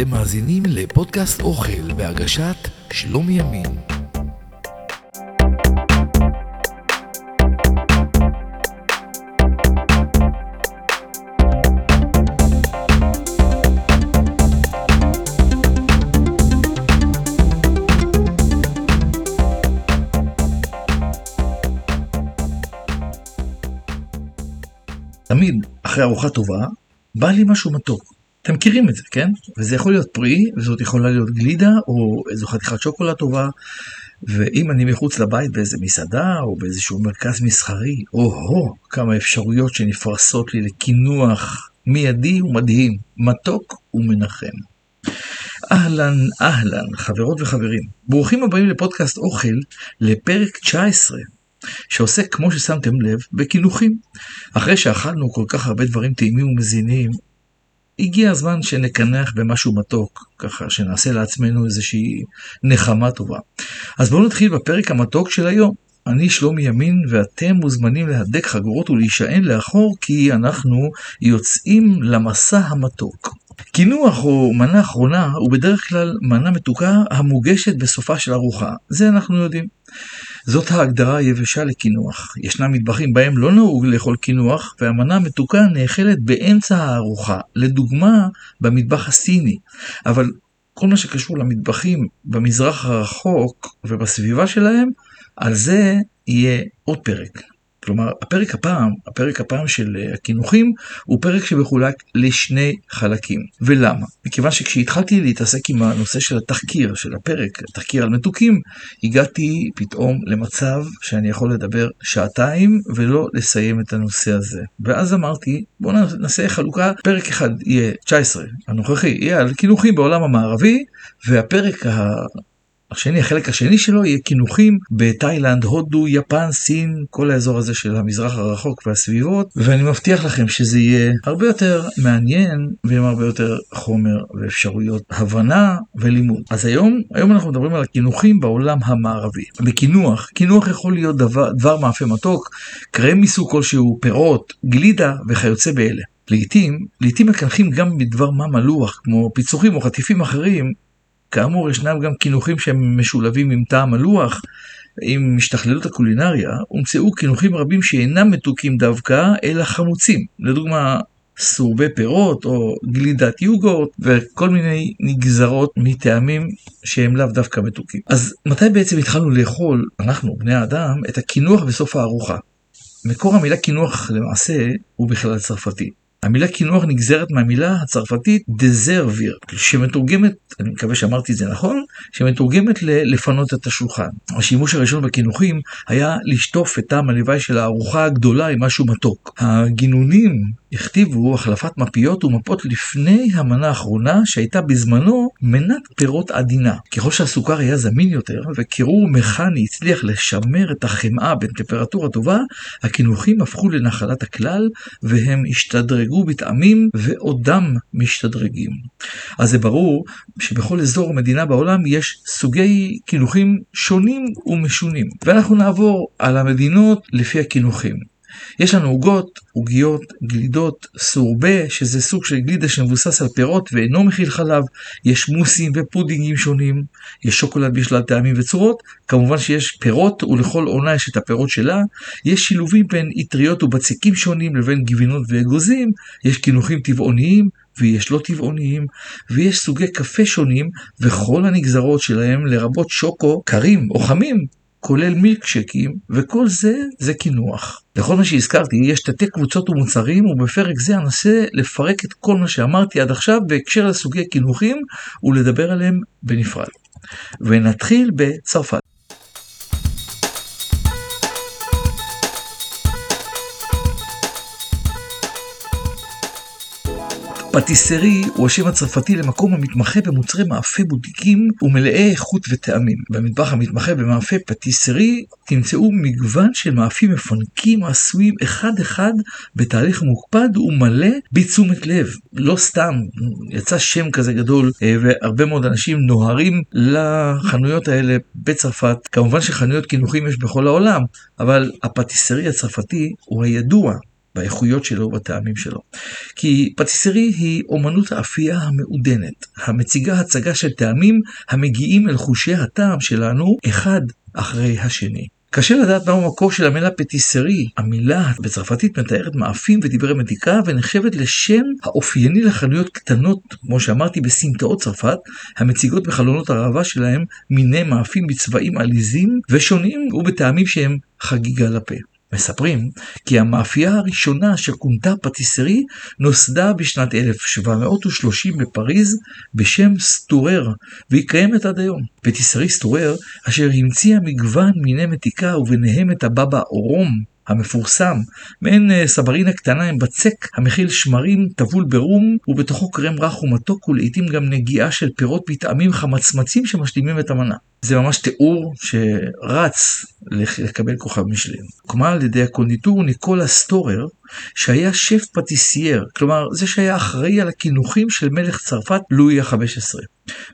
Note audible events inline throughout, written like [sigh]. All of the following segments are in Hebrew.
אתם מאזינים לפודקאסט אוכל בהגשת שלומי ימין. תמיד אחרי ארוחה טובה, בא לי משהו מתוק. אתם מכירים את זה, כן? וזה יכול להיות פרי, וזאת יכולה להיות גלידה, או איזו חתיכת שוקולד טובה, ואם אני מחוץ לבית באיזה מסעדה, או באיזשהו מרכז מסחרי, או-הו, כמה אפשרויות שנפרסות לי לקינוח מיידי ומדהים, מתוק ומנחם. אהלן, אהלן, חברות וחברים. ברוכים הבאים לפודקאסט אוכל, לפרק 19, שעוסק, כמו ששמתם לב, בקינוחים. אחרי שאכלנו כל כך הרבה דברים טעימים ומזינים, הגיע הזמן שנקנח במשהו מתוק, ככה שנעשה לעצמנו איזושהי נחמה טובה. אז בואו נתחיל בפרק המתוק של היום. אני שלומי ימין ואתם מוזמנים להדק חגורות ולהישען לאחור כי אנחנו יוצאים למסע המתוק. קינוח או מנה אחרונה הוא בדרך כלל מנה מתוקה המוגשת בסופה של ארוחה, זה אנחנו יודעים. זאת ההגדרה היבשה לקינוח. ישנם מטבחים בהם לא נהוג לאכול קינוח, והמנה המתוקה נאכלת באמצע הארוחה, לדוגמה במטבח הסיני. אבל כל מה שקשור למטבחים במזרח הרחוק ובסביבה שלהם, על זה יהיה עוד פרק. כלומר, הפרק הפעם, הפרק הפעם של אה, הקינוחים, הוא פרק שמחולק לשני חלקים. ולמה? מכיוון שכשהתחלתי להתעסק עם הנושא של התחקיר, של הפרק, התחקיר על מתוקים, הגעתי פתאום למצב שאני יכול לדבר שעתיים ולא לסיים את הנושא הזה. ואז אמרתי, בואו נעשה חלוקה, פרק אחד יהיה 19, הנוכחי, יהיה על קינוחים בעולם המערבי, והפרק ה... השני, החלק השני שלו יהיה קינוחים בתאילנד, הודו, יפן, סין, כל האזור הזה של המזרח הרחוק והסביבות, ואני מבטיח לכם שזה יהיה הרבה יותר מעניין ועם הרבה יותר חומר ואפשרויות הבנה ולימוד. אז היום, היום אנחנו מדברים על הקינוחים בעולם המערבי. בקינוח, קינוח יכול להיות דבר, דבר מאפה מתוק, קרם מסוג כלשהו, פירות, גלידה וכיוצא באלה. לעתים, לעתים מקנחים גם בדבר מה מלוח, כמו פיצוחים או חטיפים אחרים, כאמור, ישנם גם קינוחים שהם משולבים עם טעם הלוח. עם השתכללות הקולינריה, הומצאו קינוחים רבים שאינם מתוקים דווקא, אלא חמוצים. לדוגמה, סורבי פירות או גלידת יוגורט וכל מיני נגזרות מטעמים שהם לאו דווקא מתוקים. אז מתי בעצם התחלנו לאכול, אנחנו, בני האדם, את הקינוח בסוף הארוחה? מקור המילה קינוח למעשה הוא בכלל צרפתי. המילה קינוח נגזרת מהמילה הצרפתית דזרביר, שמתורגמת, אני מקווה שאמרתי את זה נכון, שמתורגמת ללפנות את השולחן. השימוש הראשון בקינוחים היה לשטוף את טעם הלוואי של הארוחה הגדולה עם משהו מתוק. הגינונים הכתיבו החלפת מפיות ומפות לפני המנה האחרונה שהייתה בזמנו מנת פירות עדינה. ככל שהסוכר היה זמין יותר וקירור מכני הצליח לשמר את החמאה בטמפרטורה טובה, הקינוחים הפכו לנחלת הכלל והם השתדרגו בטעמים ועודם משתדרגים. אז זה ברור שבכל אזור מדינה בעולם יש סוגי קינוחים שונים ומשונים. ואנחנו נעבור על המדינות לפי הקינוחים. יש לנו עוגות, עוגיות, גלידות, סורבה, שזה סוג של גלידה שמבוסס על פירות ואינו מכיל חלב, יש מוסים ופודינגים שונים, יש שוקולד בשלל טעמים וצורות, כמובן שיש פירות ולכל עונה יש את הפירות שלה, יש שילובים בין אטריות ובצקים שונים לבין גבינות ואגוזים, יש קינוחים טבעוניים, ויש לא טבעוניים, ויש סוגי קפה שונים, וכל הנגזרות שלהם, לרבות שוקו, קרים או חמים, כולל מילקשקים, וכל זה זה קינוח. לכל מה שהזכרתי יש תתי קבוצות ומוצרים, ובפרק זה אנסה לפרק את כל מה שאמרתי עד עכשיו בהקשר לסוגי קינוחים, ולדבר עליהם בנפרד. ונתחיל בצרפת. פטיסרי הוא השם הצרפתי למקום המתמחה במוצרי מאפה בוטיקים ומלאי איכות וטעמים. במטבח המתמחה במאפה פטיסרי תמצאו מגוון של מאפים מפנקים עשויים אחד-אחד בתהליך מוקפד ומלא בתשומת לב. לא סתם, יצא שם כזה גדול אה, והרבה מאוד אנשים נוהרים לחנויות האלה בצרפת. כמובן שחנויות קינוחים יש בכל העולם, אבל הפטיסרי הצרפתי הוא הידוע באיכויות שלו ובטעמים שלו. כי פטיסרי היא אומנות האפייה המעודנת, המציגה הצגה של טעמים המגיעים אל חושי הטעם שלנו אחד אחרי השני. קשה לדעת מהו המקור של המילה פטיסרי. המילה בצרפתית מתארת מאפים ודברי מדיקה ונחשבת לשם האופייני לחנויות קטנות, כמו שאמרתי, בסמטאות צרפת, המציגות בחלונות הראווה שלהם מיני מאפים בצבעים עליזים ושונים ובטעמים שהם חגיגה לפה. מספרים כי המאפייה הראשונה שכונתה פטיסרי נוסדה בשנת 1730 בפריז בשם סטורר, והיא קיימת עד היום. פטיסרי סטורר, אשר המציאה מגוון מיני מתיקה וביניהם את הבבא אורום, המפורסם, מעין אה, סברינה קטנה עם בצק המכיל שמרים טבול ברום ובתוכו קרם רך ומתוק ולעיתים גם נגיעה של פירות מטעמים חמצמצים שמשלימים את המנה. זה ממש תיאור שרץ לקבל כוכב משלם. הוקמה על ידי הקונדיטור ניקולה סטורר, שהיה שף פטיסייר, כלומר זה שהיה אחראי על הקינוחים של מלך צרפת לואי ה-15.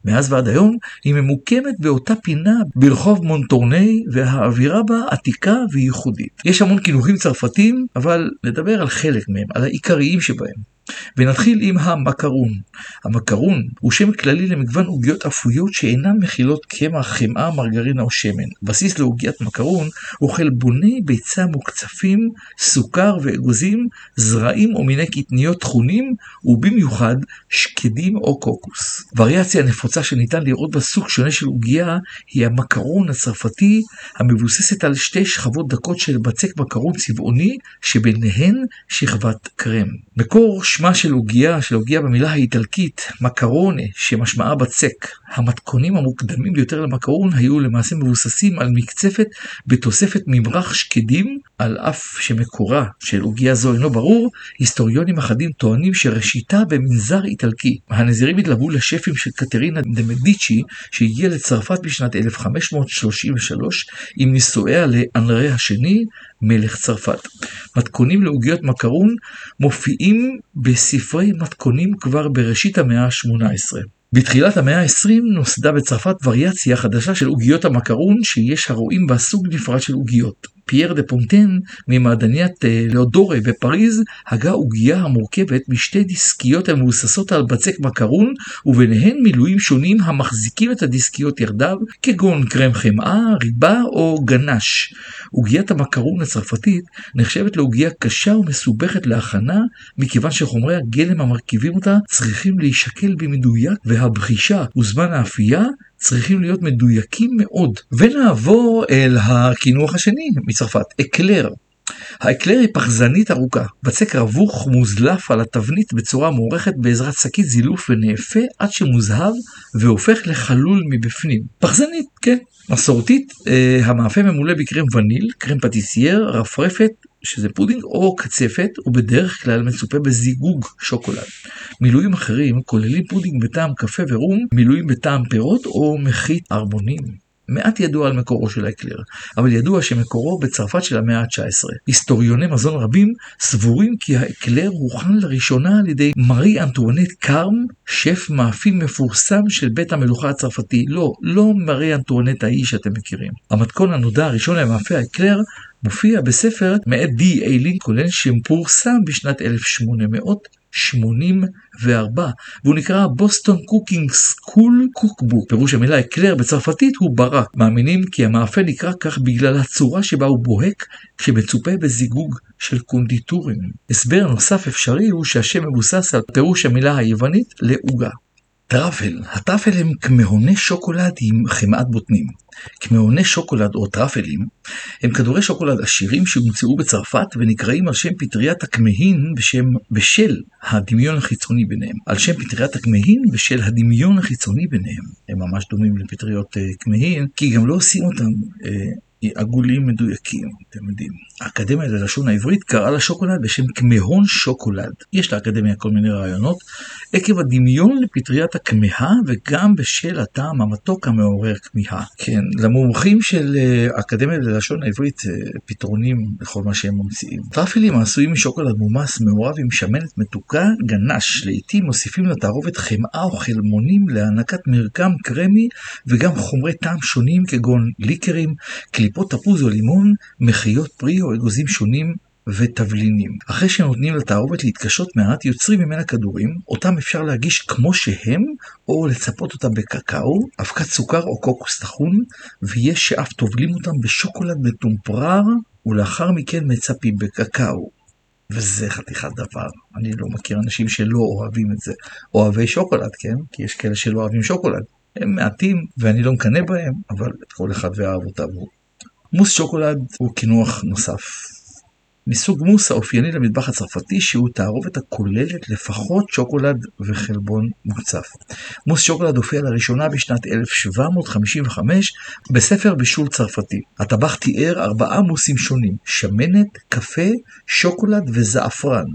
מאז ועד היום היא ממוקמת באותה פינה ברחוב מונטורני והאווירה בה עתיקה וייחודית. יש המון קינוחים צרפתיים, אבל נדבר על חלק מהם, על העיקריים שבהם. ונתחיל עם המקרון. המקרון הוא שם כללי למגוון עוגיות אפויות שאינן מכילות קמח, חמאה, מרגרינה או שמן. בסיס לעוגיית מקרון הוא חלבוני ביצה מוקצפים, סוכר ואגוזים, זרעים או מיני קטניות טחונים, ובמיוחד שקדים או קוקוס. וריאציה נפוצה שניתן לראות בה סוג שונה של עוגייה היא המקרון הצרפתי, המבוססת על שתי שכבות דקות של בצק מקרון צבעוני, שביניהן שכבת קרם. מקור שמה של עוגיה, של עוגיה במילה האיטלקית מקרונה, שמשמעה בצק. המתכונים המוקדמים ביותר למקרון היו למעשה מבוססים על מקצפת בתוספת ממרח שקדים, על אף שמקורה של עוגיה זו אינו ברור, היסטוריונים אחדים טוענים שראשיתה במנזר איטלקי. הנזירים התלוו לשפים של קטרינה דה מדיצ'י, שהגיעה לצרפת בשנת 1533 עם נישואיה לאנרי השני, מלך צרפת. מתכונים לעוגיות מקרון מופיעים בספרי מתכונים כבר בראשית המאה ה-18. בתחילת המאה ה-20 נוסדה בצרפת וריאציה חדשה של עוגיות המקרון שיש הרואים בה סוג נפרד של עוגיות. פייר דה פונטן ממעדניית אה, לאדורה בפריז הגה עוגיה המורכבת משתי דיסקיות המבוססות על בצק מקרון וביניהן מילויים שונים המחזיקים את הדיסקיות יחדיו כגון קרם חמאה, ריבה או גנש. עוגיית המקרון הצרפתית נחשבת לעוגיה קשה ומסובכת להכנה מכיוון שחומרי הגלם המרכיבים אותה צריכים להישקל במדויק והבחישה וזמן האפייה צריכים להיות מדויקים מאוד. ונעבור אל הקינוח השני מצרפת, אקלר. האקלר היא פחזנית ארוכה, בצק רווח מוזלף על התבנית בצורה מוערכת בעזרת שקית זילוף ונאפה עד שמוזהב והופך לחלול מבפנים. פחזנית, כן. מסורתית, אה, המאפה ממולא בקרם וניל, קרם פטיסייר, רפרפת, שזה פודינג או קצפת, ובדרך כלל מצופה בזיגוג שוקולד. מילויים אחרים כוללים פודינג בטעם קפה ורום, מילויים בטעם פירות או מחית ערמונים. מעט ידוע על מקורו של האקלר, אבל ידוע שמקורו בצרפת של המאה ה-19. היסטוריוני מזון רבים סבורים כי האקלר הוכן לראשונה על ידי מארי אנטואנט קארם, שף מאפים מפורסם של בית המלוכה הצרפתי. לא, לא מארי אנטואנט ההיא שאתם מכירים. המתכון הנודע הראשון למאפה האקלר מופיע בספר מאת D. A. לינקולן שפורסם בשנת 1800 84, והוא נקרא Boston Cooking School Cookbook. פירוש המילה אקלר בצרפתית הוא ברק. מאמינים כי המאפה נקרא כך בגלל הצורה שבה הוא בוהק כשמצופה בזיגוג של קונדיטורים. הסבר נוסף אפשרי הוא שהשם מבוסס על פירוש המילה היוונית לעוגה. טראפל, הטראפל הם כמהוני שוקולד עם חמאת בוטנים. כמהוני שוקולד או טראפלים הם כדורי שוקולד עשירים שהומצאו בצרפת ונקראים על שם פטריית הכמהין בשם, בשל הדמיון החיצוני ביניהם. על שם פטריית הכמהין בשל הדמיון החיצוני ביניהם. הם ממש דומים לפטריות uh, כמהין, כי גם לא עושים אותם uh, עגולים מדויקים, אתם יודעים. האקדמיה ללשון העברית קראה לשוקולד בשם כמהון שוקולד. יש לאקדמיה כל מיני רעיונות, עקב הדמיון לפטריית הכמהה וגם בשל הטעם המתוק המעורר כמיהה. כן, למומחים של אה, האקדמיה ללשון העברית אה, פתרונים לכל מה שהם ממציאים. טרפלים העשויים משוקולד מומס מעורב עם שמנת מתוקה, גנש. לעיתים מוסיפים לתערובת חמאה או חלמונים להענקת מרקם קרמי וגם חומרי טעם שונים כגון ליקרים, קליפות תפוז או לימון, מחיות פרי או אגוזים שונים ותבלינים. אחרי שנותנים לתערובת להתקשות מעט, יוצרים ממנה כדורים, אותם אפשר להגיש כמו שהם, או לצפות אותם בקקאו, אבקת סוכר או קוקוס טחון, ויש שאף טובלים אותם בשוקולד מטומפרר, ולאחר מכן מצפים בקקאו. וזה חתיכת דבר. אני לא מכיר אנשים שלא אוהבים את זה. אוהבי שוקולד, כן? כי יש כאלה שלא אוהבים שוקולד. הם מעטים, ואני לא מקנא בהם, אבל כל אחד ואהבותיו הוא. מוס שוקולד הוא קינוח נוסף. מסוג מוס האופייני למטבח הצרפתי שהוא תערובת הכוללת לפחות שוקולד וחלבון מוקצף. מוס שוקולד הופיע לראשונה בשנת 1755 בספר בישול צרפתי. הטבח תיאר ארבעה מוסים שונים שמנת, קפה, שוקולד וזעפרן.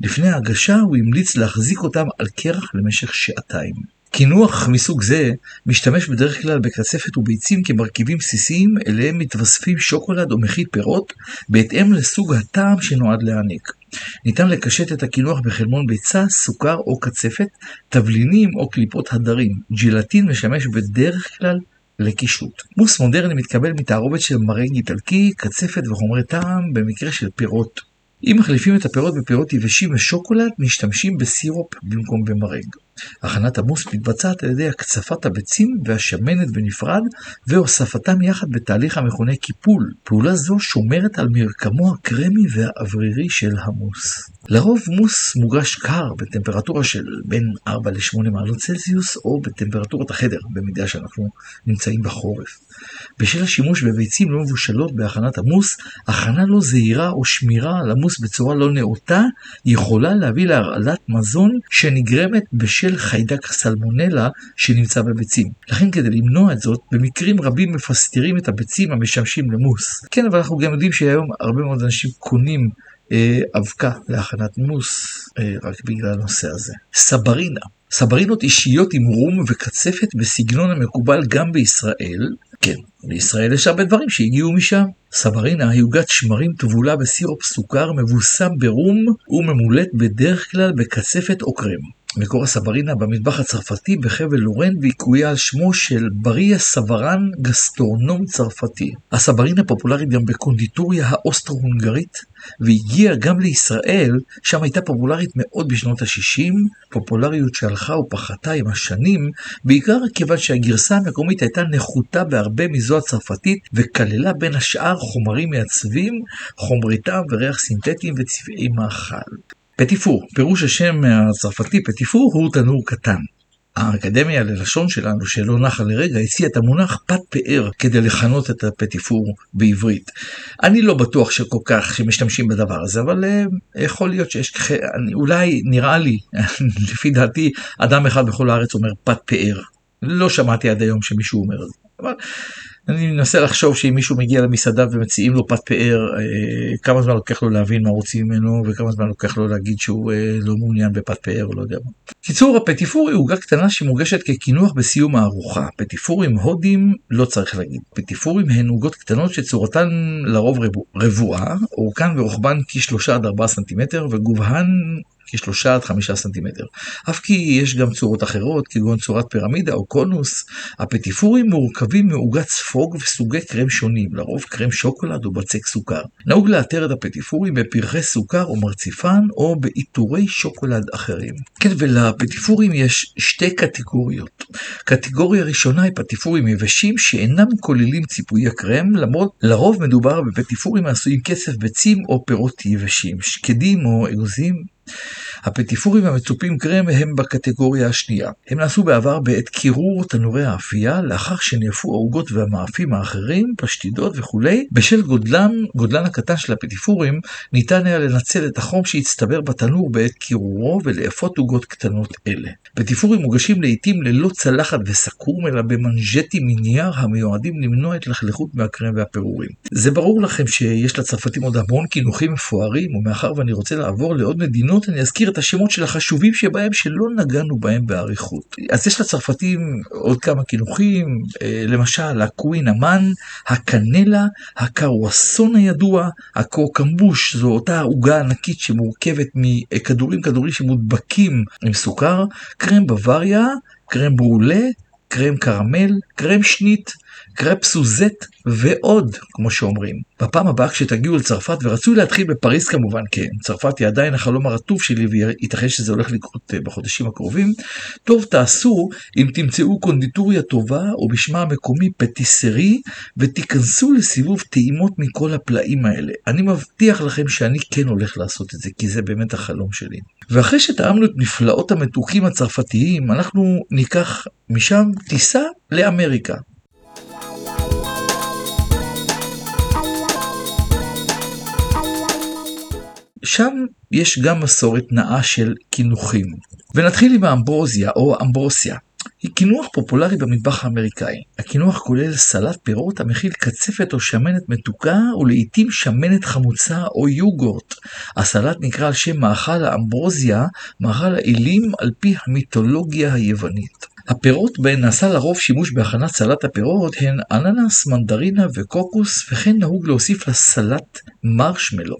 לפני ההגשה הוא המליץ להחזיק אותם על קרח למשך שעתיים. קינוח מסוג זה משתמש בדרך כלל בקצפת וביצים כמרכיבים בסיסיים אליהם מתווספים שוקולד או מכיל פירות בהתאם לסוג הטעם שנועד להעניק. ניתן לקשט את הקינוח בחלמון ביצה, סוכר או קצפת, תבלינים או קליפות הדרים. ג'ילטין משמש בדרך כלל לקישוט. מוס מודרני מתקבל מתערובת של מרנג איטלקי, קצפת וחומרי טעם במקרה של פירות. אם מחליפים את הפירות בפירות יבשים ושוקולד, משתמשים בסירופ במקום במרג. הכנת המוס מתבצעת על ידי הקצפת הביצים והשמנת בנפרד והוספתם יחד בתהליך המכונה קיפול. פעולה זו שומרת על מרקמו הקרמי והאוורירי של המוס. לרוב מוס מוגש קר בטמפרטורה של בין 4 ל-8 מעלות צלזיוס או בטמפרטורת החדר, במידה שאנחנו נמצאים בחורף. בשל השימוש בביצים לא מבושלות בהכנת המוס, הכנה לא זהירה או שמירה על המוס בצורה לא נאותה יכולה להביא להרעלת מזון שנגרמת בשל חיידק סלמונלה שנמצא בביצים. לכן כדי למנוע את זאת, במקרים רבים מפסטירים את הביצים המשמשים למוס. כן, אבל אנחנו גם יודעים שהיום הרבה מאוד אנשים קונים אה, אבקה להכנת מוס אה, רק בגלל הנושא הזה. סברינה סברינות אישיות עם רום וקצפת בסגנון המקובל גם בישראל, כן, בישראל יש הרבה דברים שהגיעו משם. סברינה היא עוגת שמרים טבולה בסירופ סוכר מבוסם ברום וממולאת בדרך כלל בקצפת או קרם. מקור הסברינה במטבח הצרפתי בחבל לורן ועיקויה על שמו של בריה סברן גסטרונום צרפתי. הסברינה פופולרית גם בקונדיטוריה האוסטרו-הונגרית והגיעה גם לישראל, שם הייתה פופולרית מאוד בשנות ה-60, פופולריות שהלכה ופחתה עם השנים, בעיקר כיוון שהגרסה המקומית הייתה נחותה בהרבה מזו הצרפתית וכללה בין השאר חומרים מעצבים, חומרי טעם וריח סינתטיים וצבעי מאכל. פטיפור, פירוש השם הצרפתי פטיפור הוא תנור קטן. האקדמיה ללשון שלנו, שלא נחה לרגע, הציעה את המונח פת פאר כדי לכנות את הפטיפור בעברית. אני לא בטוח שכל כך שמשתמשים בדבר הזה, אבל uh, יכול להיות שיש, אולי נראה לי, [laughs] לפי דעתי, אדם אחד בכל הארץ אומר פת פאר. לא שמעתי עד היום שמישהו אומר את זה. אבל אני מנסה לחשוב שאם מישהו מגיע למסעדה ומציעים לו פת פאר, אה, כמה זמן לוקח לו להבין מה רוצים ממנו, וכמה זמן לוקח לו להגיד שהוא אה, לא מעוניין בפת פאר או לא יודע מה. קיצור, הפטיפור היא עוגה קטנה שמוגשת כקינוח בסיום הארוחה. פטיפורים הודים, לא צריך להגיד. פטיפורים הן עוגות קטנות שצורתן לרוב רבועה, אורכן ורוחבן כ-3 עד 4 סנטימטר, וגובהן כשלושה עד חמישה סנטימטר. אף כי יש גם צורות אחרות, כגון צורת פירמידה או קונוס, הפטיפורים מורכבים מעוגת ספוג וסוגי קרם שונים, לרוב קרם שוקולד או בצק סוכר. נהוג לאתר את הפטיפורים בפרחי סוכר או מרציפן, או בעיטורי שוקולד אחרים. כן, ולפטיפורים יש שתי קטגוריות. קטגוריה ראשונה היא פטיפורים יבשים שאינם כוללים ציפויי קרם, למרות לרוב מדובר בפטיפורים העשויים כסף ביצים או פירות יבשים, שקדים או אגוזים. הפטיפורים המצופים קרם הם בקטגוריה השנייה. הם נעשו בעבר בעת קירור תנורי האפייה, לאחר שנאפו העוגות והמאפים האחרים, פשטידות וכולי. בשל גודלן, גודלן הקטן של הפטיפורים, ניתן היה לנצל את החום שהצטבר בתנור בעת קירורו ולאפות עוגות קטנות אלה. פטיפורים מוגשים לעיתים ללא צלחת וסכו"ם, אלא במנז'טים מנייר המיועדים למנוע התלכלכות מהקרם והפירורים. זה ברור לכם שיש לצרפתים עוד המון קינוחים מפוארים, ומאחר ואני רוצה לעבור לעוד מדינות, אני אזכיר את השמות של החשובים שבהם שלא נגענו בהם באריכות. אז יש לצרפתים עוד כמה קינוחים, אה, למשל הקווין אמן, הקנלה, הקרואסון הידוע, הקורקמבוש, זו אותה עוגה ענקית שמורכבת מכדורים כדורים שמודבקים עם סוכר, קרם בוואריה, קרם ברולה, קרם קרמל, קרם שנית, קרפ סוזט ועוד, כמו שאומרים. בפעם הבאה כשתגיעו לצרפת, ורצוי להתחיל בפריז כמובן, כן, צרפת היא עדיין החלום הרטוב שלי וייתכן שזה הולך לקרות אה, בחודשים הקרובים, טוב תעשו אם תמצאו קונדיטוריה טובה, או בשמה המקומי פטיסרי, ותיכנסו לסיבוב טעימות מכל הפלאים האלה. אני מבטיח לכם שאני כן הולך לעשות את זה, כי זה באמת החלום שלי. ואחרי שטעמנו את נפלאות המתוקים הצרפתיים, אנחנו ניקח משם טיסה לאמריקה. שם יש גם מסורת נאה של קינוחים. ונתחיל עם האמברוזיה או אמברוסיה. היא קינוח פופולרי במטבח האמריקאי. הקינוח כולל סלט פירות המכיל קצפת או שמנת מתוקה ולעיתים שמנת חמוצה או יוגורט. הסלט נקרא על שם מאכל האמברוזיה, מאכל האלים על פי המיתולוגיה היוונית. הפירות בהן נעשה לרוב שימוש בהכנת סלט הפירות הן אננס, מנדרינה וקוקוס, וכן נהוג להוסיף לסלט מרשמלו.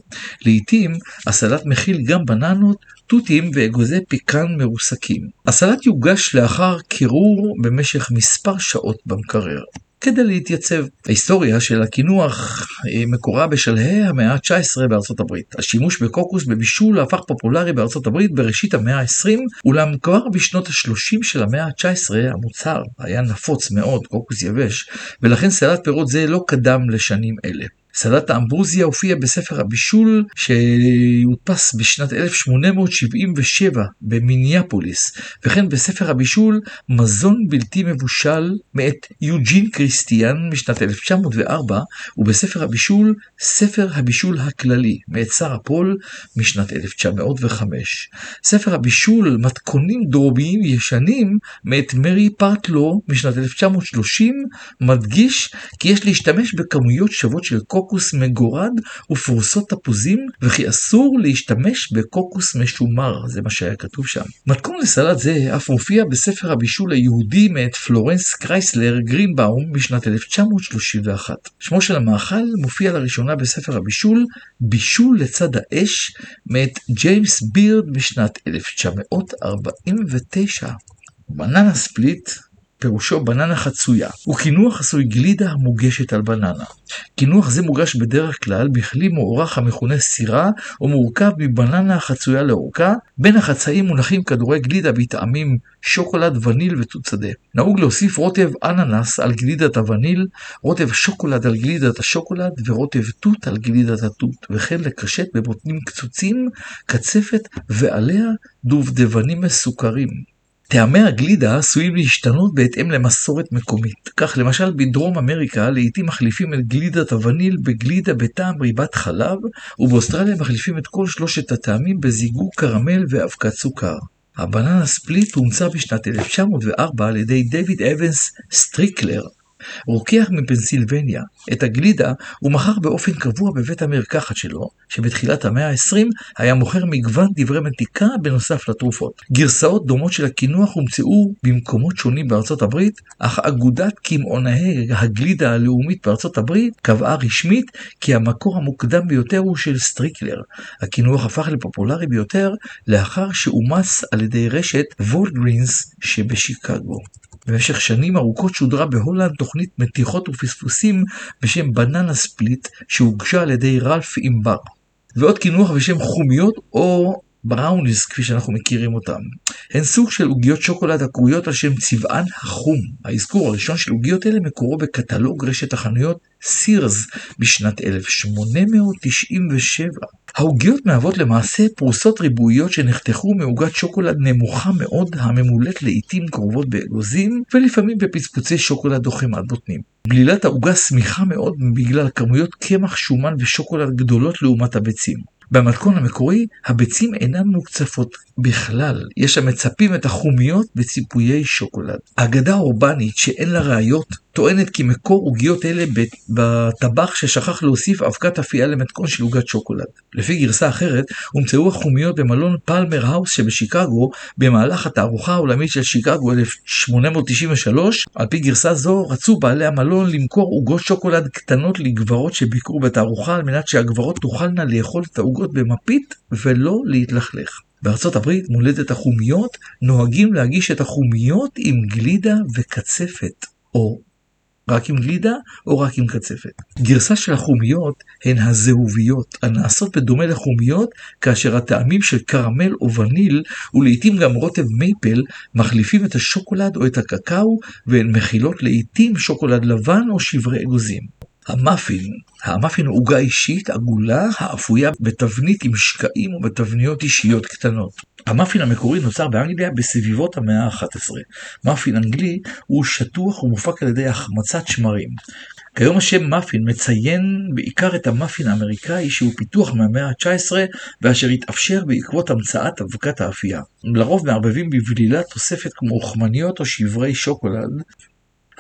לעיתים הסלט מכיל גם בננות, תותים ואגוזי פיקן מרוסקים. הסלט יוגש לאחר קירור במשך מספר שעות במקרר. כדי להתייצב. ההיסטוריה של הקינוח אה, מקורה בשלהי המאה ה-19 בארצות הברית. השימוש בקוקוס בבישול הפך פופולרי בארצות הברית בראשית המאה ה-20, אולם כבר בשנות ה-30 של המאה ה-19 המוצר היה נפוץ מאוד, קוקוס יבש, ולכן סלט פירות זה לא קדם לשנים אלה. סלט האמברוזיה הופיע בספר הבישול שהודפס בשנת 1877 במיניאפוליס, וכן בספר הבישול מזון בלתי מבושל מאת יוג'ין קריסטיאן משנת 1904, ובספר הבישול ספר הבישול הכללי מאת שרה פול משנת 1905. ספר הבישול מתכונים דרומיים ישנים מאת מרי פרטלו משנת 1930 מדגיש כי יש להשתמש בכמויות שוות של קוקוס קוקוס מגורד ופרוסות תפוזים, וכי אסור להשתמש בקוקוס משומר, זה מה שהיה כתוב שם. מתכון לסלט זה אף מופיע בספר הבישול היהודי מאת פלורנס קרייסלר גרינבאום משנת 1931. שמו של המאכל מופיע לראשונה בספר הבישול בישול לצד האש מאת ג'יימס בירד משנת 1949. בננה ספליט פירושו בננה חצויה, הוא קינוח עשוי גלידה המוגשת על בננה. קינוח זה מוגש בדרך כלל בכלי מוארך המכונה סירה, ומורכב מבננה החצויה לאורכה, בין החצאים מונחים כדורי גלידה בטעמים שוקולד, וניל ותות שדה. נהוג להוסיף רוטב אננס על גלידת הווניל, רוטב שוקולד על גלידת השוקולד, ורוטב תות על גלידת התות, וכן לקשט בבוטנים קצוצים, קצפת, ועליה דובדבנים מסוכרים. טעמי הגלידה עשויים להשתנות בהתאם למסורת מקומית. כך למשל בדרום אמריקה לעיתים מחליפים את גלידת הווניל בגלידה בטעם ריבת חלב, ובאוסטרליה מחליפים את כל שלושת הטעמים בזיגוג קרמל ואבקת סוכר. הבננה ספליט הומצא בשנת 1904 על ידי דויד אבנס סטריקלר, רוקח מפנסילבניה. את הגלידה הוא מכר באופן קבוע בבית המרקחת שלו, שבתחילת המאה ה-20 היה מוכר מגוון דברי מתיקה בנוסף לתרופות. גרסאות דומות של הקינוח הומצאו במקומות שונים בארצות הברית, אך אגודת קמעונאי הגלידה הלאומית בארצות הברית קבעה רשמית כי המקור המוקדם ביותר הוא של סטריקלר. הקינוח הפך לפופולרי ביותר לאחר שאומץ על ידי רשת וולגרינס שבשיקגו. במשך שנים ארוכות שודרה בהולנד תוכנית מתיחות ופספוסים בשם בננה ספליט שהוגשה על ידי רלף אימבר. ועוד קינוח בשם חומיות או בראוניס כפי שאנחנו מכירים אותם. הן סוג של עוגיות שוקולד הקרויות על שם צבען החום. האזכור הראשון של עוגיות אלה מקורו בקטלוג רשת החנויות סירס בשנת 1897. העוגיות מהוות למעשה פרוסות ריבועיות שנחתכו מעוגת שוקולד נמוכה מאוד הממולאת לעיתים קרובות באגוזים ולפעמים בפצפוצי שוקולד או חמאת בוטנים. בלילת העוגה שמיכה מאוד בגלל כמויות קמח, שומן ושוקולד גדולות לעומת הביצים. במתכון המקורי, הביצים אינן מוקצפות בכלל, יש המצפים את החומיות בציפויי שוקולד. אגדה אורבנית שאין לה ראיות טוענת כי מקור עוגיות אלה בטבח ששכח להוסיף אבקת אפייה למתכון של עוגת שוקולד. לפי גרסה אחרת, הומצאו החומיות במלון פלמר האוס שבשיקגו במהלך התערוכה העולמית של שיקגו 1893. על פי גרסה זו, רצו בעלי המלון למכור עוגות שוקולד קטנות לגברות שביקרו בתערוכה על מנת שהגברות תוכלנה לאכול את העוגות במפית ולא להתלכלך. בארצות הברית, מולדת החומיות, נוהגים להגיש את החומיות עם גלידה וקצפת, או רק עם גלידה או רק עם קצפת. גרסה של החומיות הן הזהוביות, הנעשות בדומה לחומיות, כאשר הטעמים של קרמל או וניל, ולעיתים גם רוטב מייפל, מחליפים את השוקולד או את הקקאו, והן מכילות לעיתים שוקולד לבן או שברי אגוזים. המאפין, המאפין הוא עוגה אישית עגולה האפויה בתבנית עם שקעים ובתבניות אישיות קטנות. המאפין המקורי נוצר באנגליה בסביבות המאה ה-11. מאפין אנגלי הוא שטוח ומופק על ידי החמצת שמרים. כיום השם מאפין מציין בעיקר את המאפין האמריקאי שהוא פיתוח מהמאה ה-19 ואשר התאפשר בעקבות המצאת אבקת האפייה. לרוב מערבבים בבלילה תוספת כמו אוכמניות או שברי שוקולד.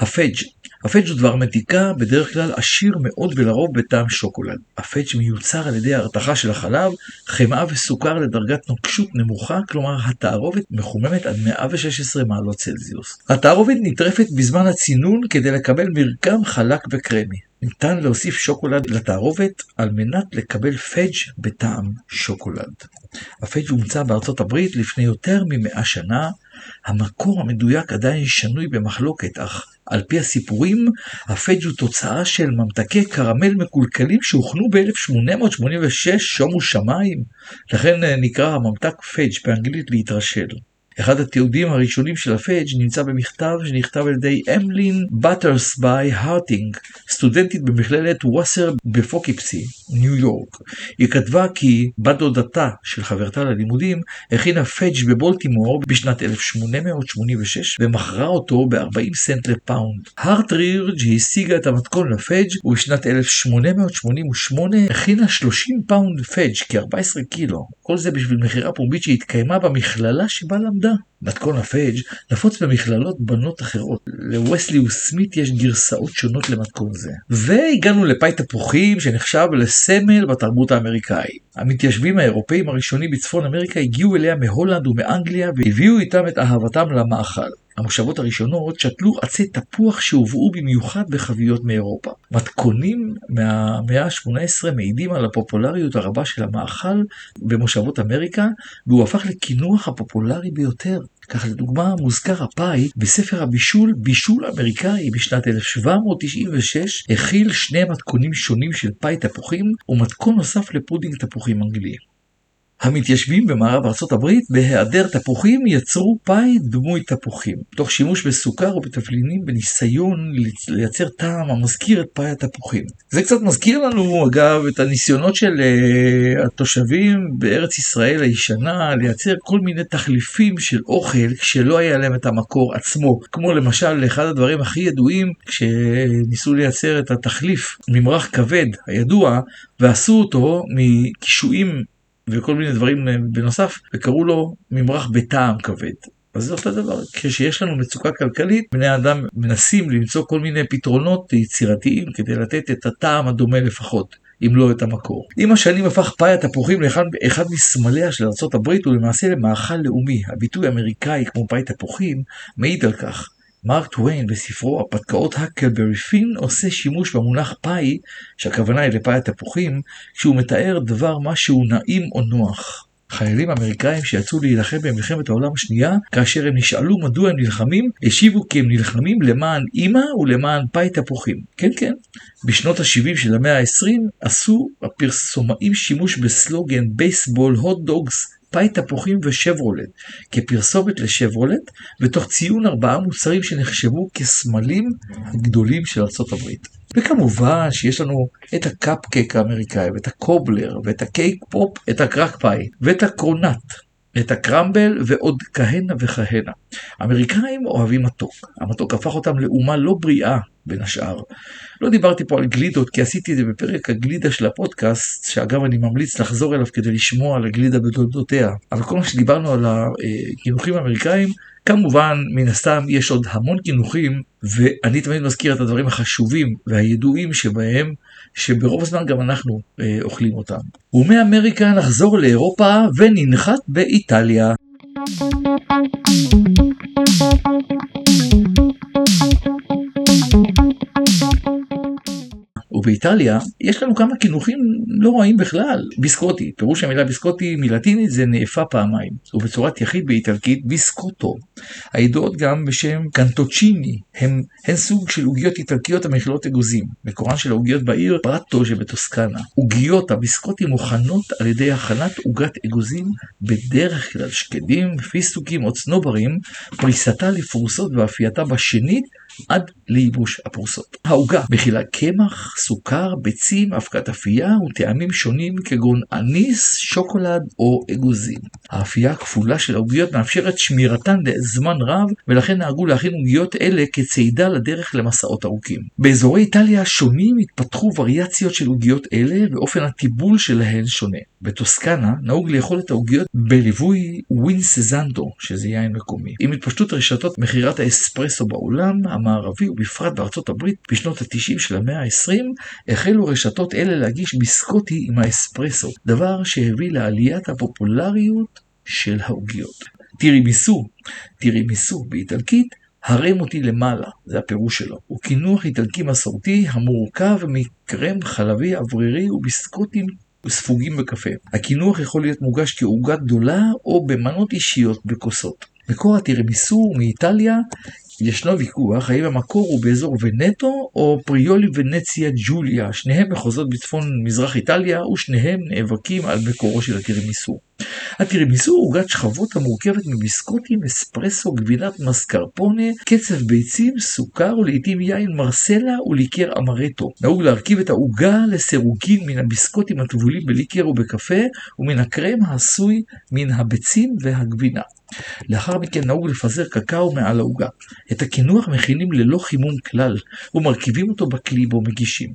הפדג' הפדג' הוא דבר מתיקה, בדרך כלל עשיר מאוד ולרוב בטעם שוקולד. הפדג' מיוצר על ידי הרתחה של החלב, חמאה וסוכר לדרגת נוקשות נמוכה, כלומר התערובת מחוממת עד 116 מעלות צלזיוס. התערובת נטרפת בזמן הצינון כדי לקבל מרקם חלק וקרמי. ניתן להוסיף שוקולד לתערובת על מנת לקבל פדג' בטעם שוקולד. הפדג' הומצא בארצות הברית לפני יותר ממאה שנה, המקור המדויק עדיין שנוי במחלוקת, אך על פי הסיפורים, הפדג' הוא תוצאה של ממתקי קרמל מקולקלים שהוכנו ב-1886 שומו שמיים, לכן אה, נקרא הממתק פדג' באנגלית להתרשל. אחד התיעודים הראשונים של הפדג' נמצא במכתב שנכתב על ידי אמלין באטרסביי הרטרידג', סטודנטית במכללת ווסר בפוקיפסי, ניו יורק. היא כתבה כי בת דודתה של חברתה ללימודים הכינה פדג' בבולטימור בשנת 1886 ומכרה אותו ב-40 סנט לפאונד. הרטרידג' השיגה את המתכון לפדג' ובשנת 1888 הכינה 30 פאונד פדג' כ-14 קילו. כל זה בשביל מכירה פומבית שהתקיימה במכללה שבה למדה. מתכון הפדג' נפוץ במכללות בנות אחרות. לווסלי וסמית יש גרסאות שונות למתכון זה. והגענו לפאי תפוחים שנחשב לסמל בתרבות האמריקאית. המתיישבים האירופאים הראשונים בצפון אמריקה הגיעו אליה מהולנד ומאנגליה והביאו איתם את אהבתם למאכל. המושבות הראשונות שתלו עצי תפוח שהובאו במיוחד בחביות מאירופה. מתכונים מהמאה ה-18 מעידים על הפופולריות הרבה של המאכל במושבות אמריקה, והוא הפך לקינוח הפופולרי ביותר. כך לדוגמה מוזכר הפאי בספר הבישול בישול אמריקאי בשנת 1796 הכיל שני מתכונים שונים של פאי תפוחים ומתכון נוסף לפודינג תפוחים אנגלי. המתיישבים במערב ארצות הברית, בהיעדר תפוחים, יצרו פאי דמוי תפוחים, תוך שימוש בסוכר ובתבלינים בניסיון לייצר טעם המזכיר את פאי התפוחים. זה קצת מזכיר לנו, אגב, את הניסיונות של uh, התושבים בארץ ישראל הישנה לייצר כל מיני תחליפים של אוכל כשלא היה להם את המקור עצמו. כמו למשל, אחד הדברים הכי ידועים, כשניסו לייצר את התחליף, ממרח כבד הידוע, ועשו אותו מקישואים וכל מיני דברים אה, בנוסף, וקראו לו ממרח בטעם כבד. אז זה אותו דבר, כשיש לנו מצוקה כלכלית, בני אדם מנסים למצוא כל מיני פתרונות יצירתיים כדי לתת את הטעם הדומה לפחות. אם לא את המקור. עם השנים הפך פאי התפוחים לאחד מסמליה של ארה"ב ולמעשה למאכל לאומי. הביטוי האמריקאי כמו פאי תפוחים מעיד על כך. מרק טוויין בספרו "הפתקאות הקלברי פין" עושה שימוש במונח פאי, שהכוונה היא לפאי התפוחים, כשהוא מתאר דבר משהו נעים או נוח. חיילים אמריקאים שיצאו להילחם במלחמת העולם השנייה, כאשר הם נשאלו מדוע הם נלחמים, השיבו כי הם נלחמים למען אימא ולמען פאי תפוחים. כן כן. בשנות ה-70 של המאה ה-20 עשו הפרסומאים שימוש בסלוגן בייסבול hot dogs פאי תפוחים ושברולט כפרסומת לשברולט, ותוך ציון ארבעה מוצרים שנחשבו כסמלים הגדולים של הברית. וכמובן שיש לנו את הקאפקייק האמריקאי, ואת ה cobbler, ואת ה cake pop, את ה crack pie, ואת הקרונאט. את הקרמבל ועוד כהנה וכהנה. האמריקאים אוהבים מתוק. המתוק הפך אותם לאומה לא בריאה, בין השאר. לא דיברתי פה על גלידות, כי עשיתי את זה בפרק הגלידה של הפודקאסט, שאגב אני ממליץ לחזור אליו כדי לשמוע על הגלידה בתולדותיה. אבל כל מה שדיברנו על הקינוחים האמריקאים, כמובן, מן הסתם יש עוד המון קינוחים, ואני תמיד מזכיר את הדברים החשובים והידועים שבהם, שברוב הזמן גם אנחנו אה, אוכלים אותם. ומאמריקה נחזור לאירופה וננחת באיטליה. ובאיטליה יש לנו כמה קינוחים לא רעים בכלל. ביסקוטי, פירוש המילה ביסקוטי מלטינית זה נאפה פעמיים, ובצורת יחיד באיטלקית ביסקוטו. הידועות גם בשם קנטוצ'יני, הן, הן סוג של עוגיות איטלקיות המכילות אגוזים. מקורן של העוגיות בעיר פרטו שבטוסקנה. עוגיות הביסקוטי מוכנות על ידי הכנת עוגת אגוזים, בדרך כלל שקדים, פיסטוקים או צנוברים, פריסתה לפרוסות ואפייתה בשנית עד לייבוש הפרוסות. העוגה מכילה קמח, סוכר, ביצים, אבקת אפייה וטעמים שונים כגון אניס, שוקולד או אגוזים. האפייה הכפולה של העוגיות מאפשרת שמירתן לזמן רב ולכן נהגו להכין עוגיות אלה כצידה לדרך למסעות ארוכים. באזורי איטליה השונים התפתחו וריאציות של עוגיות אלה ואופן הטיבול שלהן שונה. בטוסקנה נהוג לאכול את העוגיות בליווי ווינסזנדו, שזה יין מקומי. עם התפשטות רשתות מכירת האספרסו בעולם המערבי ובפרט בארצות הברית בשנות ה-90 של המאה ה-20, החלו רשתות אלה להגיש ביסקוטי עם האספרסו, דבר שהביא לעליית הפופולריות של העוגיות. תירימיסו, תירימיסו באיטלקית הרם אותי למעלה, זה הפירוש שלו. הוא קינוח איטלקי מסורתי המורכב מקרם חלבי אוורירי וביסקוטים ספוגים בקפה. הקינוח יכול להיות מוגש כעוגה גדולה או במנות אישיות בכוסות. מקור התירמיסו הוא מאיטליה, ישנו ויכוח האם המקור הוא באזור ונטו או פריולי ונציה ג'וליה, שניהם מחוזות בצפון מזרח איטליה ושניהם נאבקים על מקורו של התירמיסו. התירמיסו הוא עוגת שכבות המורכבת מביסקוטים, אספרסו, גבינת מסקרפונה, קצף ביצים, סוכר ולעיתים יין מרסלה וליקר אמרטו. נהוג להרכיב את העוגה לסירוגין מן הביסקוטים הטבולים בליקר ובקפה ומן הקרם העשוי מן הביצים והגבינה. לאחר מכן נהוג לפזר קקאו מעל העוגה. את הקינוח מכינים ללא חימום כלל, ומרכיבים אותו בכלי בו מגישים.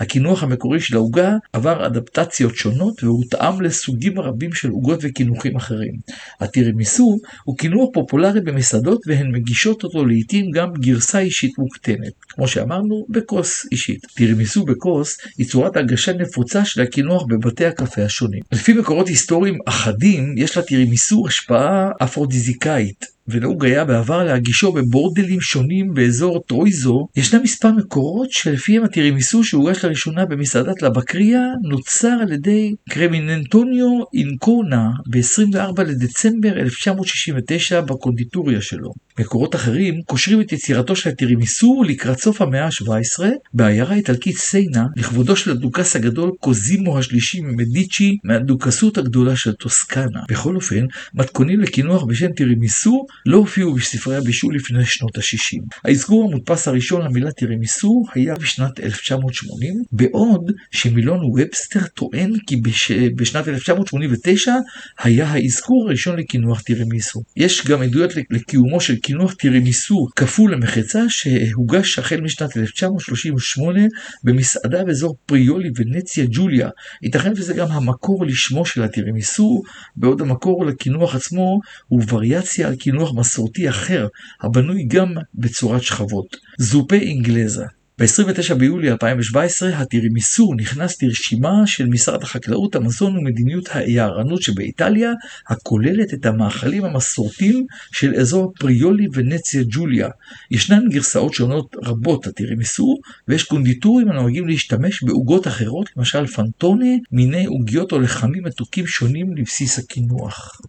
הקינוח המקורי של העוגה עבר אדפטציות שונות והותאם לסוגים רבים של עוגות וקינוחים אחרים. הטירמיסו הוא קינוח פופולרי במסעדות והן מגישות אותו לעיתים גם גרסה אישית מוקטנת, כמו שאמרנו, בכוס אישית. טירמיסו בכוס היא צורת הגשה נפוצה של הקינוח בבתי הקפה השונים. לפי מקורות היסטוריים אחדים, יש לטירמיסו השפעה אפרודיזיקאית, ונהוג היה בעבר להגישו בבורדלים שונים באזור טרויזו, ישנם מספר מקורות שלפיהם הטירמיסו שהוגש לראשונה במסעדת לבקריה נוצר על ידי קרמיננטוניו אינקונה ב-24 לדצמבר 1969 בקונדיטוריה שלו. מקורות אחרים קושרים את יצירתו של הטירמיסו לקראת סוף המאה ה-17 בעיירה האיטלקית סיינה לכבודו של הדוכס הגדול קוזימו השלישי ממדיצ'י מהדוכסות הגדולה של טוסקנה. בכל אופן, מתכונים לקינוח בשם טירמיסו לא הופיעו בספרי הבישול לפני שנות ה-60. האזכור המודפס הראשון למילה טירמיסו היה בשנת 1980, בעוד שמילון ובסטר טוען כי בש... בשנת 1989 היה האזכור הראשון לקינוח טירמיסו. יש גם עדויות לקיומו של קינוח טירמיסו כפול למחצה שהוגש החל משנת 1938 במסעדה באזור פריולי ונציה ג'וליה. ייתכן וזה גם המקור לשמו של הטירמיסו, בעוד המקור לקינוח עצמו הוא וריאציה על קינוח מסורתי אחר, הבנוי גם בצורת שכבות. זופה אינגלזה ב-29 ביולי 2017 הטירמיסו נכנס לרשימה של משרד החקלאות, המזון ומדיניות היערנות שבאיטליה, הכוללת את המאכלים המסורתיים של אזור פריולי ונציה ג'וליה. ישנן גרסאות שונות רבות לטירמיסו, ויש קונדיטורים הנוהגים להשתמש בעוגות אחרות, למשל פנטונה, מיני עוגיות או לחמים מתוקים שונים לבסיס הקינוח.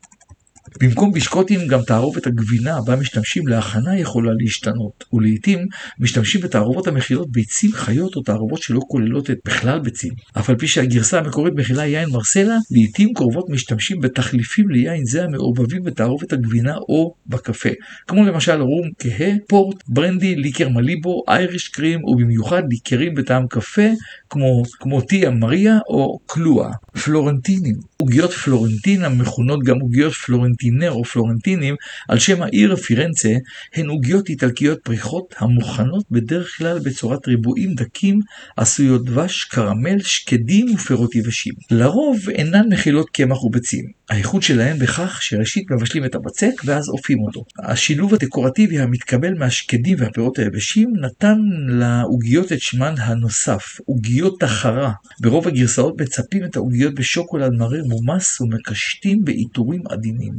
במקום בישקוטים גם תערובת הגבינה בה משתמשים להכנה יכולה להשתנות, ולעיתים משתמשים בתערובות המכילות ביצים חיות או תערובות שלא כוללות את בכלל ביצים. אף על פי שהגרסה המקורית מכילה יין מרסלה, לעיתים קרובות משתמשים בתחליפים ליין זה המעורבבים בתערובת הגבינה או בקפה, כמו למשל רום כהה, פורט, ברנדי, ליקר מליבו, אייריש קרים ובמיוחד ליקרים בטעם קפה כמו, כמו טיה מריה או קלואה. פלורנטינים עוגיות פלורנטין המכונות גם עוגיות פלורנטינר או פלורנטינים על שם העיר פירנצה הן עוגיות איטלקיות פריחות המוכנות בדרך כלל בצורת ריבועים דקים עשויות דבש, קרמל, שקדים ופירות יבשים. לרוב אינן מכילות קמח וביצים. האיכות שלהן בכך שראשית מבשלים את הבצק ואז אופים אותו. השילוב הדקורטיבי המתקבל מהשקדים והפירות היבשים נתן לעוגיות את שמן הנוסף, עוגיות תחרה. ברוב הגרסאות מצפים את העוגיות בשוקולד מריר מומס ומקשטים בעיטורים עדינים.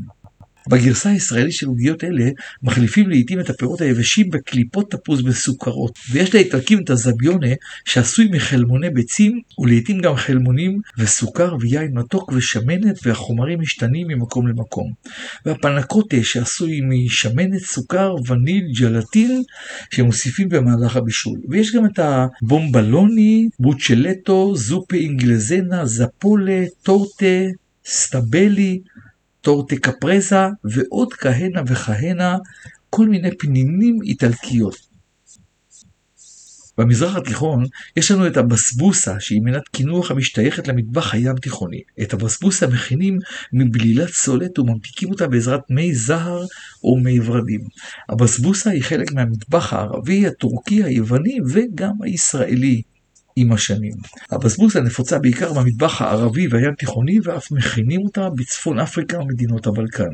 בגרסה הישראלית של עוגיות אלה מחליפים לעיתים את הפירות היבשים בקליפות תפוז מסוכרות, ויש לאיטלקים את הזביונה שעשוי מחלמוני ביצים ולעיתים גם חלמונים וסוכר ויין מתוק ושמנת והחומרים משתנים ממקום למקום. והפנקוטה שעשוי משמנת, סוכר, וניל, ג'לטין שמוסיפים במהלך הבישול. ויש גם את הבומבלוני, בוצ'לטו, זופה אינגלזנה, זפולה, טורטה, סטבלי, טורטה קפרזה ועוד כהנה וכהנה כל מיני פנינים איטלקיות. במזרח התיכון יש לנו את הבסבוסה שהיא מנת קינוח המשתייכת למטבח הים תיכוני. את הבסבוסה מכינים מבלילת סולת וממתיקים אותה בעזרת מי זהר או מי ורדים. הבסבוסה היא חלק מהמטבח הערבי, הטורקי, היווני וגם הישראלי. עם השנים. הבסבוסה נפוצה בעיקר במטבח הערבי והים תיכוני ואף מכינים אותה בצפון אפריקה ומדינות הבלקן.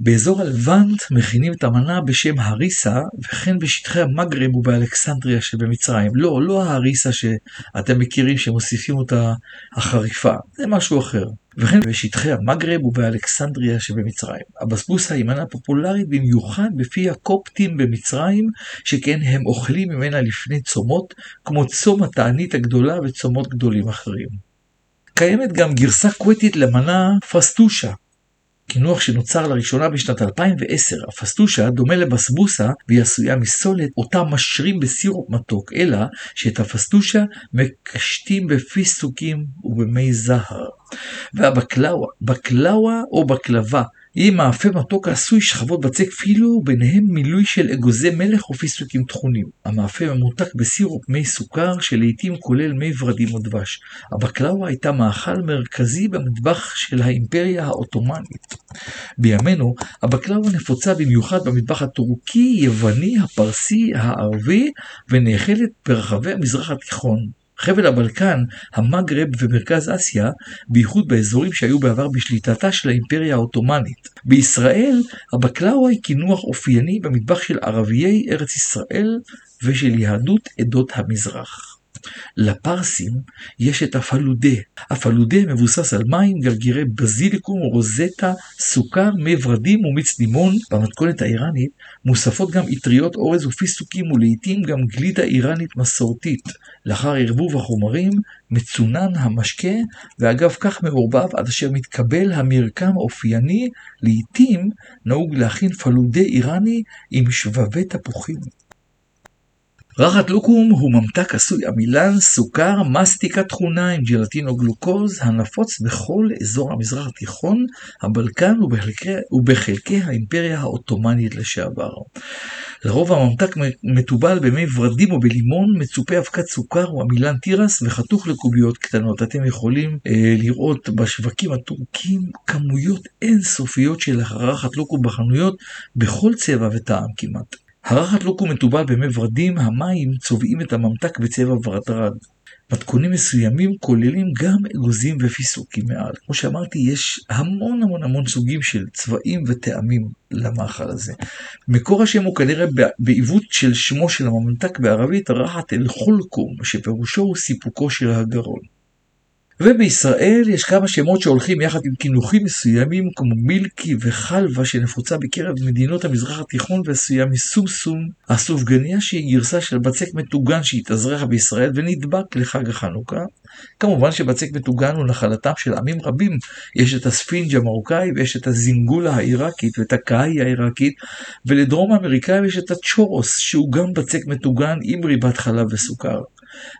באזור הלבנט מכינים את המנה בשם הריסה, וכן בשטחי המגרב ובאלכסנדריה שבמצרים. לא, לא ההריסה שאתם מכירים שמוסיפים אותה החריפה, זה משהו אחר. וכן בשטחי המגרב ובאלכסנדריה שבמצרים. הבסבוסה היא מנה פופולרית במיוחד בפי הקופטים במצרים, שכן הם אוכלים ממנה לפני צומות, כמו צום התענית הגדולה וצומות גדולים אחרים. קיימת גם גרסה כוויתית למנה פסטושה, קינוח שנוצר לראשונה בשנת 2010, הפסטושה דומה לבסבוסה והיא עשויה מסולת אותה משרים בסירופ מתוק, אלא שאת הפסטושה מקשטים בפיסטוקים ובמי זהר. והבקלאווה, בקלאווה או בקלבה, היא מאפה מתוק העשוי שכבות בצק פילו וביניהם מילוי של אגוזי מלך ופיסטוקים טחונים. המאפה ממותק בסירופ מי סוכר שלעיתים כולל מי ורדים או דבש. הבקלאווה הייתה מאכל מרכזי במטבח של האימפריה העות'מאנית. בימינו הבקלאווה נפוצה במיוחד במטבח הטורקי, יווני, הפרסי, הערבי ונאכלת ברחבי המזרח התיכון. חבל הבלקן, המגרב ומרכז אסיה, בייחוד באזורים שהיו בעבר בשליטתה של האימפריה העות'מאנית. בישראל, הבקלאווה היא קינוח אופייני במטבח של ערביי ארץ ישראל ושל יהדות עדות המזרח. לפרסים יש את הפלודה. הפלודה מבוסס על מים, גרגירי בזיליקום, רוזטה, סוכר, מי ורדים ומיץ לימון. במתכונת האיראנית מוספות גם אטריות אורז ופיסטוקים ולעיתים גם גלידה איראנית מסורתית. לאחר ערבוב החומרים מצונן המשקה, ואגב כך מעורבב עד אשר מתקבל המרקם האופייני, לעיתים נהוג להכין פלודה איראני עם שבבי תפוחים. רחת לוקום הוא ממתק עשוי עמילן, סוכר, מסטיקה טחונה עם ג'לטין או גלוקוז, הנפוץ בכל אזור המזרח התיכון, הבלקן ובחלקי, ובחלקי האימפריה העות'מאנית לשעבר. לרוב הממתק מתובל במי ורדים או בלימון, מצופה אבקת סוכר או עמילן תירס וחתוך לקוביות קטנות. אתם יכולים אה, לראות בשווקים הטורקים כמויות אינסופיות של רחת לוקום בחנויות בכל צבע וטעם כמעט. הרחת לוקו מתובל במי ורדים, המים צובעים את הממתק בצבע ורדרד. מתכונים מסוימים כוללים גם אגוזים ופיסוקים מעל. כמו שאמרתי, יש המון המון המון סוגים של צבעים וטעמים למאכל הזה. מקור השם הוא כנראה בעיוות של שמו של הממתק בערבית רחת אל חולקום, שפירושו הוא סיפוקו של הגרון. ובישראל יש כמה שמות שהולכים יחד עם קינוחים מסוימים כמו מילקי וחלבה שנפוצה בקרב מדינות המזרח התיכון ועשויה מסומסום, הסופגניה שהיא גרסה של בצק מטוגן שהתאזרח בישראל ונדבק לחג החנוכה. כמובן שבצק מטוגן הוא נחלתם של עמים רבים, יש את הספינג' המרוקאי ויש את הזינגולה העיראקית ואת הקאי העיראקית, ולדרום האמריקאים יש את הצ'ורוס שהוא גם בצק מטוגן עם ריבת חלב וסוכר.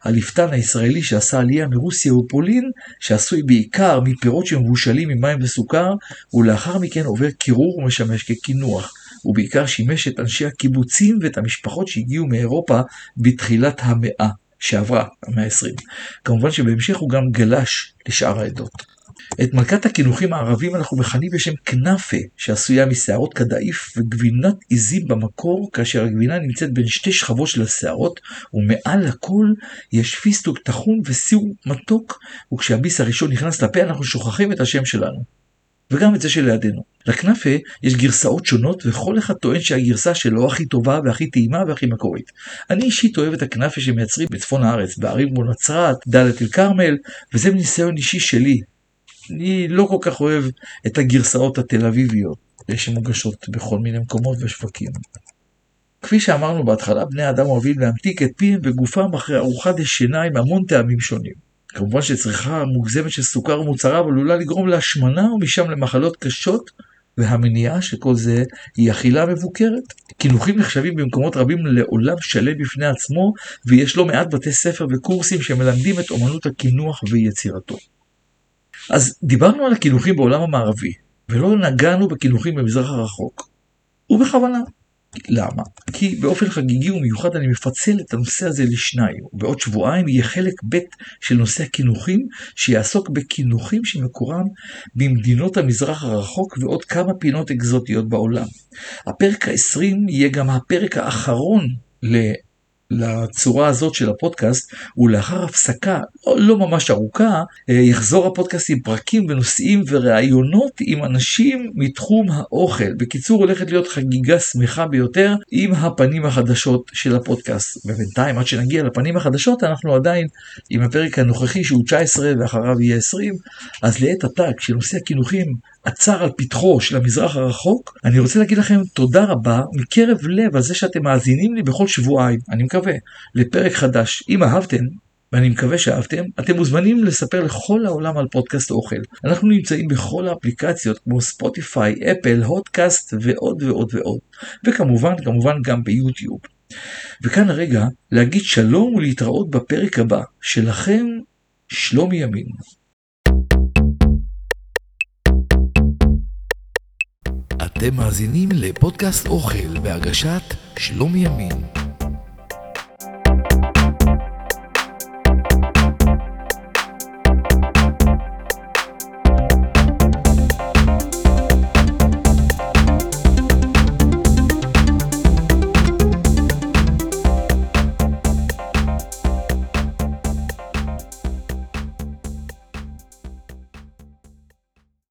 הליפתן הישראלי שעשה עלייה מרוסיה ופולין, שעשוי בעיקר מפירות שמבושלים עם מים וסוכר, ולאחר מכן עובר קירור ומשמש כקינוח. הוא בעיקר שימש את אנשי הקיבוצים ואת המשפחות שהגיעו מאירופה בתחילת המאה שעברה, המאה ה-20. כמובן שבהמשך הוא גם גלש לשאר העדות. את מלכת הקינוחים הערבים אנחנו מכנים בשם כנאפה, שעשויה משערות קדאיף וגבינת עיזים במקור, כאשר הגבינה נמצאת בין שתי שכבות של השערות, ומעל הכל יש פיסטוק טחון וסיור מתוק, וכשהביס הראשון נכנס לפה אנחנו שוכחים את השם שלנו. וגם את זה שלידינו. לכנאפה יש גרסאות שונות וכל אחד טוען שהגרסה שלו הכי טובה והכי טעימה והכי מקורית. אני אישית אוהב את הכנאפה שמייצרים בצפון הארץ, בערים כמו נצרת, דאלית אל כרמל, וזה מניסיון אישי שלי. אני לא כל כך אוהב את הגרסאות התל אביביות שמוגשות בכל מיני מקומות ושווקים. כפי שאמרנו בהתחלה, בני האדם אוהבים להמתיק את פיהם וגופם אחרי ארוחה דשנה עם המון טעמים שונים. כמובן שצריכה מוגזמת של סוכר ומוצריו עלולה לגרום להשמנה ומשם למחלות קשות, והמניעה של כל זה היא אכילה מבוקרת. קינוחים נחשבים במקומות רבים לעולם שלם בפני עצמו, ויש לא מעט בתי ספר וקורסים שמלמדים את אומנות הקינוח ויצירתו. אז דיברנו על הקינוחים בעולם המערבי, ולא נגענו בקינוחים במזרח הרחוק. ובכוונה. למה? כי באופן חגיגי ומיוחד אני מפצל את הנושא הזה לשניים. בעוד שבועיים יהיה חלק ב' של נושא הקינוחים, שיעסוק בקינוחים שמקורם במדינות המזרח הרחוק ועוד כמה פינות אקזוטיות בעולם. הפרק ה-20 יהיה גם הפרק האחרון לצורה הזאת של הפודקאסט, ולאחר הפסקה לא, לא ממש ארוכה, אה, יחזור הפודקאסט עם פרקים ונושאים וראיונות עם אנשים מתחום האוכל. בקיצור, הולכת להיות חגיגה שמחה ביותר עם הפנים החדשות של הפודקאסט. ובינתיים, עד שנגיע לפנים החדשות, אנחנו עדיין עם הפרק הנוכחי שהוא 19 ואחריו יהיה 20, אז לעת עתה, כשנושא הקינוחים עצר על פתחו של המזרח הרחוק, אני רוצה להגיד לכם תודה רבה מקרב לב על זה שאתם מאזינים לי בכל שבועיים, אני מקווה, לפרק חדש. אם אהבתם, ואני מקווה שאהבתם, אתם מוזמנים לספר לכל העולם על פודקאסט אוכל. אנחנו נמצאים בכל האפליקציות כמו ספוטיפיי, אפל, הודקאסט ועוד ועוד ועוד. וכמובן, כמובן גם ביוטיוב. וכאן הרגע להגיד שלום ולהתראות בפרק הבא. שלכם, שלומי ימין. אתם מאזינים לפודקאסט אוכל בהגשת שלומי ימין.